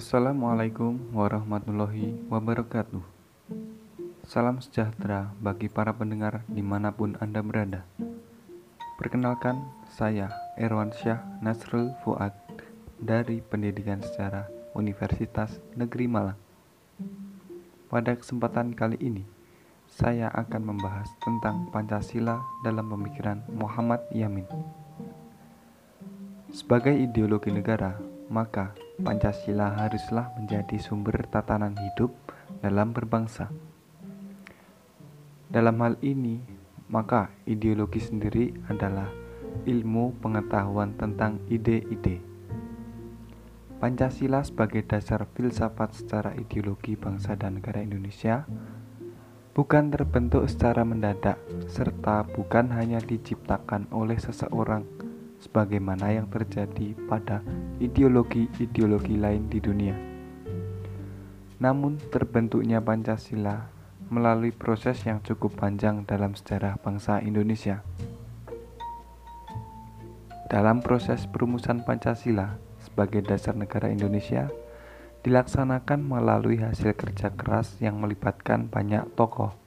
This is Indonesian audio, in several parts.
Assalamualaikum warahmatullahi wabarakatuh. Salam sejahtera bagi para pendengar di mana pun Anda berada. Perkenalkan, saya Erwan Syah Nasrul Fuad dari Pendidikan Sejarah Universitas Negeri Malang. Pada kesempatan kali ini, saya akan membahas tentang Pancasila dalam pemikiran Muhammad Yamin. Sebagai ideologi negara, maka Pancasila haruslah menjadi sumber tatanan hidup dalam berbangsa. Dalam hal ini, maka ideologi sendiri adalah ilmu pengetahuan tentang ide-ide. Pancasila sebagai dasar filsafat secara ideologi bangsa dan negara Indonesia bukan terbentuk secara mendadak serta bukan hanya diciptakan oleh seseorang sebagaimana yang terjadi pada ideologi-ideologi lain di dunia. Namun, terbentuknya Pancasila melalui proses yang cukup panjang dalam sejarah bangsa Indonesia. Dalam proses perumusan Pancasila sebagai dasar negara Indonesia, dilaksanakan melalui hasil kerja keras yang melibatkan banyak tokoh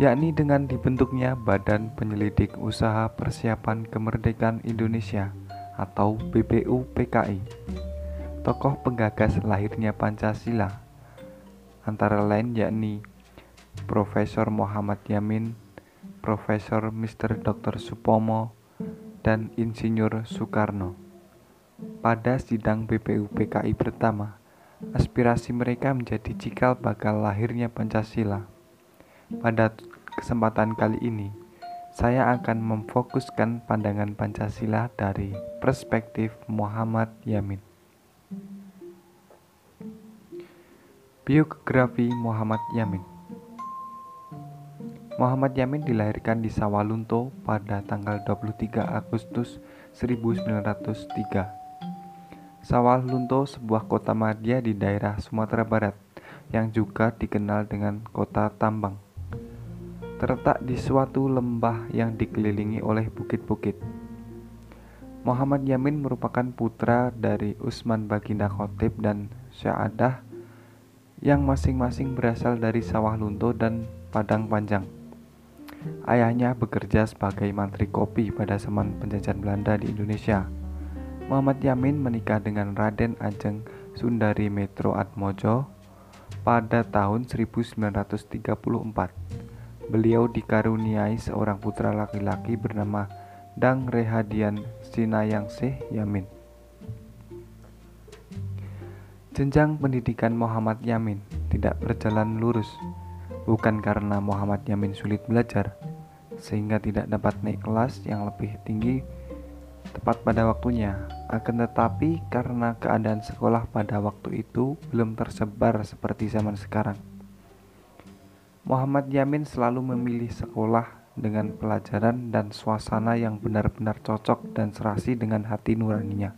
yakni dengan dibentuknya Badan Penyelidik Usaha Persiapan Kemerdekaan Indonesia atau BPUPKI. Tokoh penggagas lahirnya Pancasila antara lain yakni Profesor Muhammad Yamin, Profesor Mr. Dr. Supomo, dan Insinyur Soekarno. Pada sidang BPUPKI pertama, aspirasi mereka menjadi cikal bakal lahirnya Pancasila. Pada kesempatan kali ini, saya akan memfokuskan pandangan Pancasila dari perspektif Muhammad Yamin. Biografi Muhammad Yamin Muhammad Yamin dilahirkan di Sawalunto pada tanggal 23 Agustus 1903. Sawalunto sebuah kota madya di daerah Sumatera Barat yang juga dikenal dengan kota tambang terletak di suatu lembah yang dikelilingi oleh bukit-bukit. Muhammad Yamin merupakan putra dari Usman Baginda Khotib dan Syahadah yang masing-masing berasal dari Sawah Lunto dan Padang Panjang. Ayahnya bekerja sebagai mantri kopi pada zaman penjajahan Belanda di Indonesia. Muhammad Yamin menikah dengan Raden Ajeng Sundari Metro Atmojo pada tahun 1934 beliau dikaruniai seorang putra laki-laki bernama Dang Rehadian Sinayangsih Yamin. Jenjang pendidikan Muhammad Yamin tidak berjalan lurus, bukan karena Muhammad Yamin sulit belajar, sehingga tidak dapat naik kelas yang lebih tinggi tepat pada waktunya, akan tetapi karena keadaan sekolah pada waktu itu belum tersebar seperti zaman sekarang. Muhammad Yamin selalu memilih sekolah dengan pelajaran dan suasana yang benar-benar cocok dan serasi dengan hati nuraninya.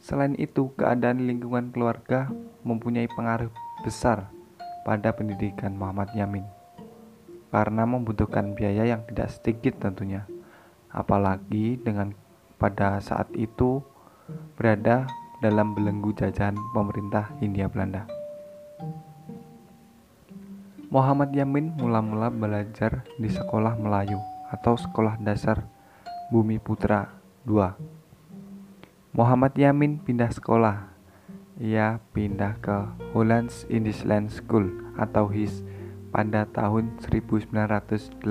Selain itu, keadaan lingkungan keluarga mempunyai pengaruh besar pada pendidikan Muhammad Yamin karena membutuhkan biaya yang tidak sedikit tentunya. Apalagi dengan pada saat itu berada dalam belenggu jajahan pemerintah Hindia Belanda. Muhammad Yamin mula-mula belajar di Sekolah Melayu atau Sekolah Dasar Bumi Putra 2. Muhammad Yamin pindah sekolah. Ia pindah ke Hollands English Land School atau HIS pada tahun 1918.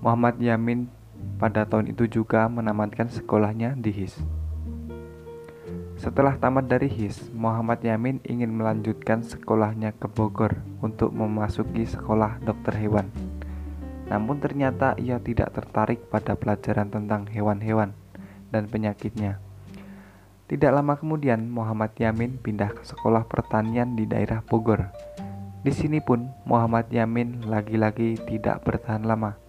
Muhammad Yamin pada tahun itu juga menamatkan sekolahnya di HIS. Setelah tamat dari HIS, Muhammad Yamin ingin melanjutkan sekolahnya ke Bogor untuk memasuki sekolah dokter hewan. Namun ternyata ia tidak tertarik pada pelajaran tentang hewan-hewan dan penyakitnya. Tidak lama kemudian, Muhammad Yamin pindah ke sekolah pertanian di daerah Bogor. Di sini pun Muhammad Yamin lagi-lagi tidak bertahan lama.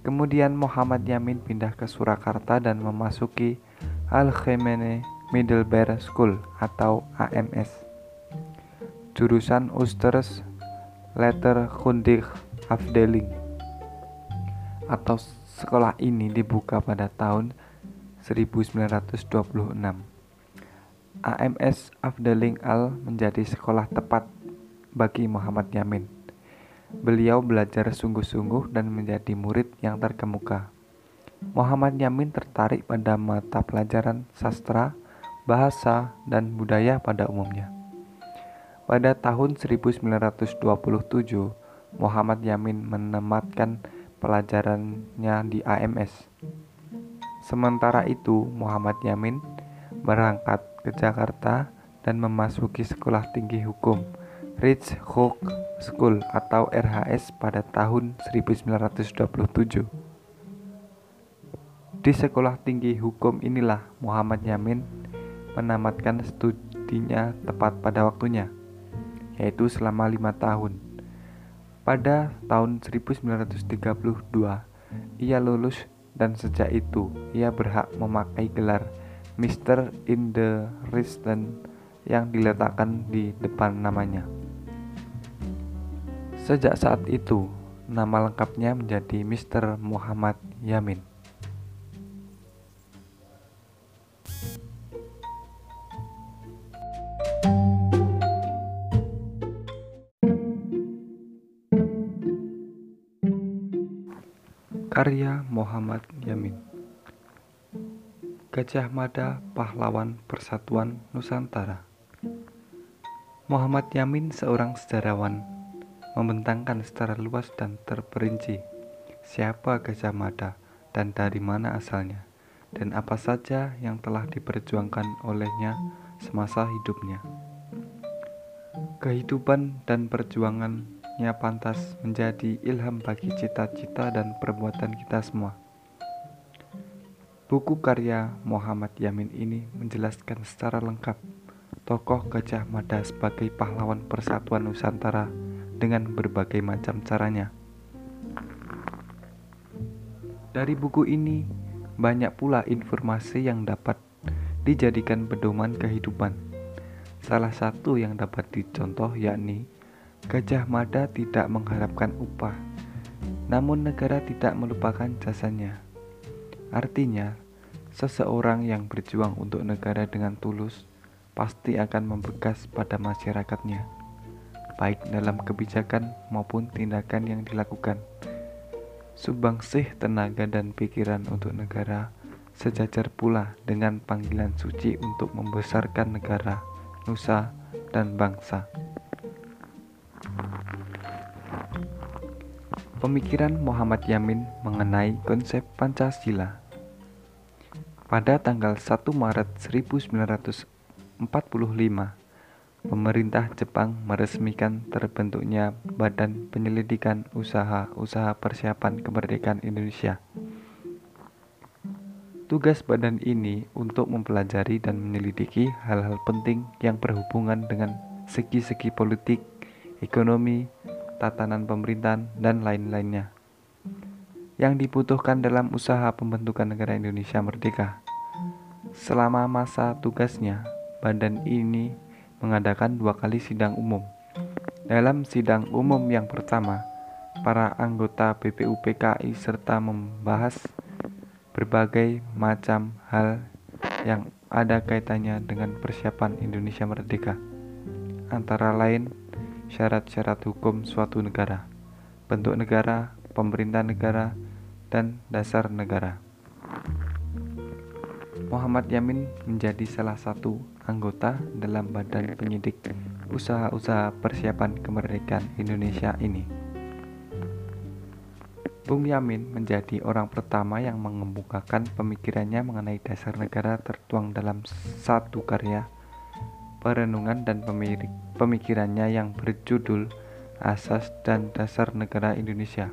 Kemudian Muhammad Yamin pindah ke Surakarta dan memasuki Al-Khemene Middlebury School atau AMS. Jurusan Usters Letter Kundig Afdeling atau sekolah ini dibuka pada tahun 1926. AMS Afdeling Al menjadi sekolah tepat bagi Muhammad Yamin. Beliau belajar sungguh-sungguh dan menjadi murid yang terkemuka. Muhammad Yamin tertarik pada mata pelajaran sastra, bahasa, dan budaya pada umumnya. Pada tahun 1927, Muhammad Yamin menematkan pelajarannya di AMS. Sementara itu, Muhammad Yamin berangkat ke Jakarta dan memasuki Sekolah Tinggi Hukum Rich Hook School atau RHS pada tahun 1927. Di Sekolah Tinggi Hukum inilah Muhammad Yamin menamatkan studinya tepat pada waktunya, yaitu selama lima tahun. Pada tahun 1932, ia lulus dan sejak itu ia berhak memakai gelar Mr. in the Resident yang diletakkan di depan namanya. Sejak saat itu, nama lengkapnya menjadi Mr. Muhammad Yamin. Gajah Mada Pahlawan Persatuan Nusantara Muhammad Yamin seorang sejarawan membentangkan secara luas dan terperinci siapa Gajah Mada dan dari mana asalnya dan apa saja yang telah diperjuangkan olehnya semasa hidupnya. Kehidupan dan perjuangannya pantas menjadi ilham bagi cita-cita dan perbuatan kita semua. Buku karya Muhammad Yamin ini menjelaskan secara lengkap tokoh Gajah Mada sebagai pahlawan persatuan Nusantara dengan berbagai macam caranya. Dari buku ini, banyak pula informasi yang dapat dijadikan pedoman kehidupan. Salah satu yang dapat dicontoh yakni Gajah Mada tidak mengharapkan upah, namun negara tidak melupakan jasanya. Artinya, seseorang yang berjuang untuk negara dengan tulus pasti akan membekas pada masyarakatnya, baik dalam kebijakan maupun tindakan yang dilakukan. Subangsih tenaga dan pikiran untuk negara sejajar pula dengan panggilan suci untuk membesarkan negara, nusa, dan bangsa. Pemikiran Muhammad Yamin mengenai konsep Pancasila pada tanggal 1 Maret 1945, pemerintah Jepang meresmikan terbentuknya Badan Penyelidikan Usaha-Usaha Persiapan Kemerdekaan Indonesia. Tugas badan ini untuk mempelajari dan menyelidiki hal-hal penting yang berhubungan dengan segi-segi politik, ekonomi, tatanan pemerintahan, dan lain-lainnya yang dibutuhkan dalam usaha pembentukan negara Indonesia merdeka. Selama masa tugasnya, badan ini mengadakan dua kali sidang umum. Dalam sidang umum yang pertama, para anggota BPUPKI serta membahas berbagai macam hal yang ada kaitannya dengan persiapan Indonesia merdeka. Antara lain, syarat-syarat hukum suatu negara, bentuk negara, pemerintah negara, dan dasar negara. Muhammad Yamin menjadi salah satu anggota dalam Badan Penyidik Usaha-usaha Persiapan Kemerdekaan Indonesia ini. Bung Yamin menjadi orang pertama yang mengemukakan pemikirannya mengenai dasar negara tertuang dalam satu karya perenungan dan pemikirannya yang berjudul Asas dan Dasar Negara Indonesia.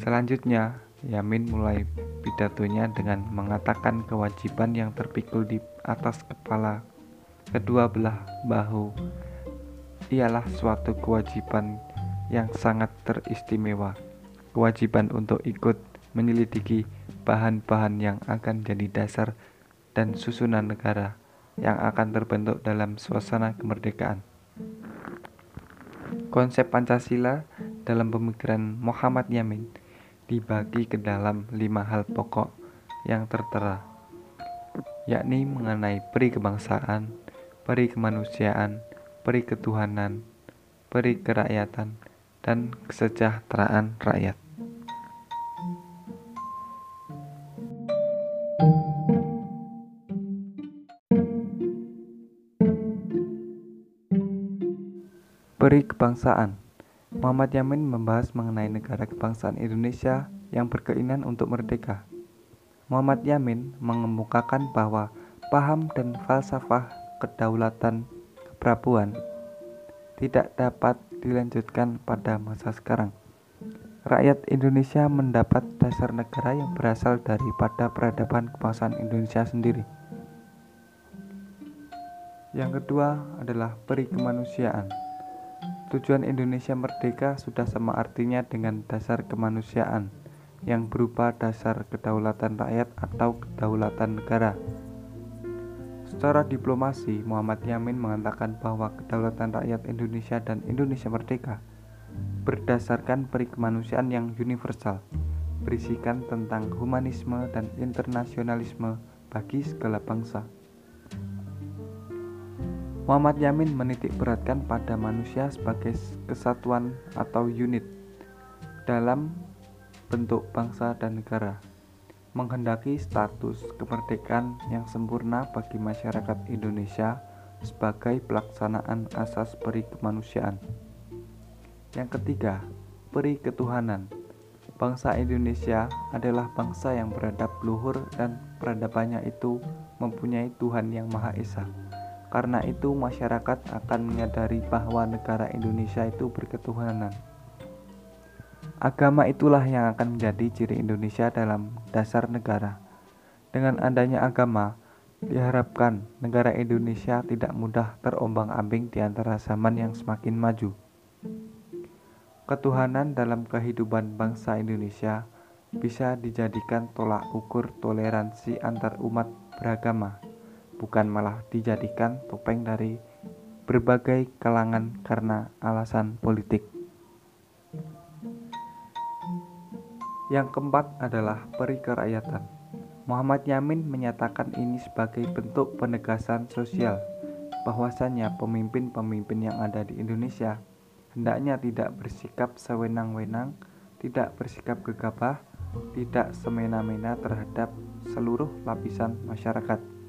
Selanjutnya, Yamin mulai pidatonya dengan mengatakan kewajiban yang terpikul di atas kepala kedua belah bahu ialah suatu kewajiban yang sangat teristimewa. Kewajiban untuk ikut menyelidiki bahan-bahan yang akan jadi dasar dan susunan negara yang akan terbentuk dalam suasana kemerdekaan. Konsep Pancasila dalam pemikiran Muhammad Yamin dibagi ke dalam lima hal pokok yang tertera, yakni mengenai peri kebangsaan, peri kemanusiaan, peri ketuhanan, peri kerakyatan, dan kesejahteraan rakyat. Kebangsaan Muhammad Yamin membahas mengenai negara kebangsaan Indonesia yang berkeinginan untuk merdeka. Muhammad Yamin mengemukakan bahwa paham dan falsafah kedaulatan keprabuan tidak dapat dilanjutkan pada masa sekarang. Rakyat Indonesia mendapat dasar negara yang berasal daripada peradaban kebangsaan Indonesia sendiri. Yang kedua adalah peri kemanusiaan. Tujuan Indonesia merdeka sudah sama artinya dengan dasar kemanusiaan yang berupa dasar kedaulatan rakyat atau kedaulatan negara. Secara diplomasi, Muhammad Yamin mengatakan bahwa kedaulatan rakyat Indonesia dan Indonesia merdeka berdasarkan peri kemanusiaan yang universal, berisikan tentang humanisme dan internasionalisme bagi segala bangsa. Muhammad Yamin menitik beratkan pada manusia sebagai kesatuan atau unit dalam bentuk bangsa dan negara, menghendaki status kemerdekaan yang sempurna bagi masyarakat Indonesia sebagai pelaksanaan asas peri kemanusiaan. Yang ketiga, peri ketuhanan. Bangsa Indonesia adalah bangsa yang beradab luhur dan peradabannya itu mempunyai Tuhan yang Maha Esa. Karena itu, masyarakat akan menyadari bahwa negara Indonesia itu berketuhanan. Agama itulah yang akan menjadi ciri Indonesia dalam dasar negara. Dengan adanya agama, diharapkan negara Indonesia tidak mudah terombang-ambing di antara zaman yang semakin maju. Ketuhanan dalam kehidupan bangsa Indonesia bisa dijadikan tolak ukur toleransi antar umat beragama bukan malah dijadikan topeng dari berbagai kalangan karena alasan politik. Yang keempat adalah peri kerakyatan. Muhammad Yamin menyatakan ini sebagai bentuk penegasan sosial bahwasannya pemimpin-pemimpin yang ada di Indonesia hendaknya tidak bersikap sewenang-wenang, tidak bersikap gegabah, tidak semena-mena terhadap seluruh lapisan masyarakat.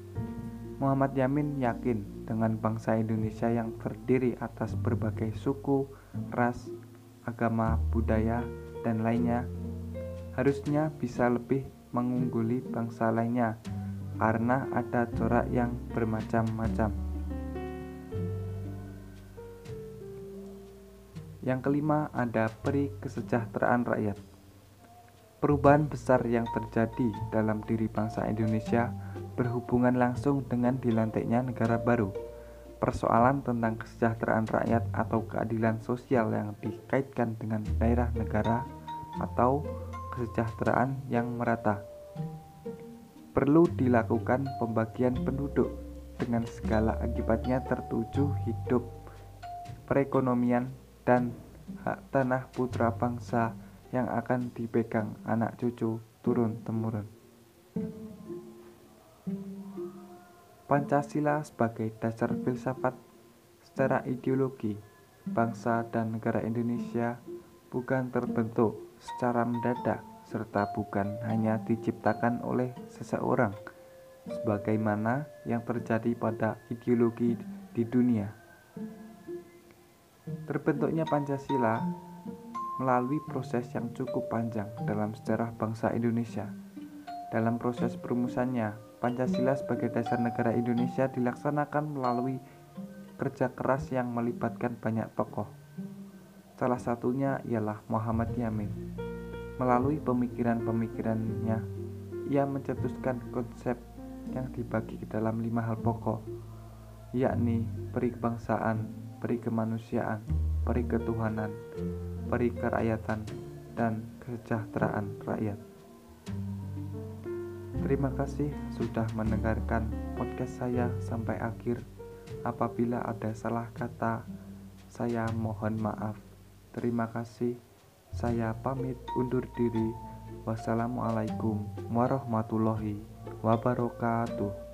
Muhammad Yamin yakin dengan bangsa Indonesia yang terdiri atas berbagai suku, ras, agama, budaya, dan lainnya harusnya bisa lebih mengungguli bangsa lainnya karena ada corak yang bermacam-macam. Yang kelima ada peri kesejahteraan rakyat. Perubahan besar yang terjadi dalam diri bangsa Indonesia berhubungan langsung dengan dilantiknya negara baru. Persoalan tentang kesejahteraan rakyat atau keadilan sosial yang dikaitkan dengan daerah negara atau kesejahteraan yang merata. Perlu dilakukan pembagian penduduk dengan segala akibatnya tertuju hidup, perekonomian, dan hak tanah putra bangsa yang akan dipegang anak cucu turun-temurun. Pancasila sebagai dasar filsafat secara ideologi, bangsa dan negara Indonesia bukan terbentuk secara mendadak serta bukan hanya diciptakan oleh seseorang sebagaimana yang terjadi pada ideologi di dunia. Terbentuknya Pancasila melalui proses yang cukup panjang dalam sejarah bangsa Indonesia. Dalam proses perumusannya, Pancasila sebagai dasar negara Indonesia dilaksanakan melalui kerja keras yang melibatkan banyak tokoh. Salah satunya ialah Muhammad Yamin. Melalui pemikiran-pemikirannya, ia mencetuskan konsep yang dibagi ke dalam lima hal pokok, yakni peri kebangsaan, peri kemanusiaan, peri ketuhanan, peri kerakyatan, dan kesejahteraan rakyat. Terima kasih sudah mendengarkan podcast saya sampai akhir. Apabila ada salah kata, saya mohon maaf. Terima kasih. Saya pamit undur diri. Wassalamualaikum warahmatullahi wabarakatuh.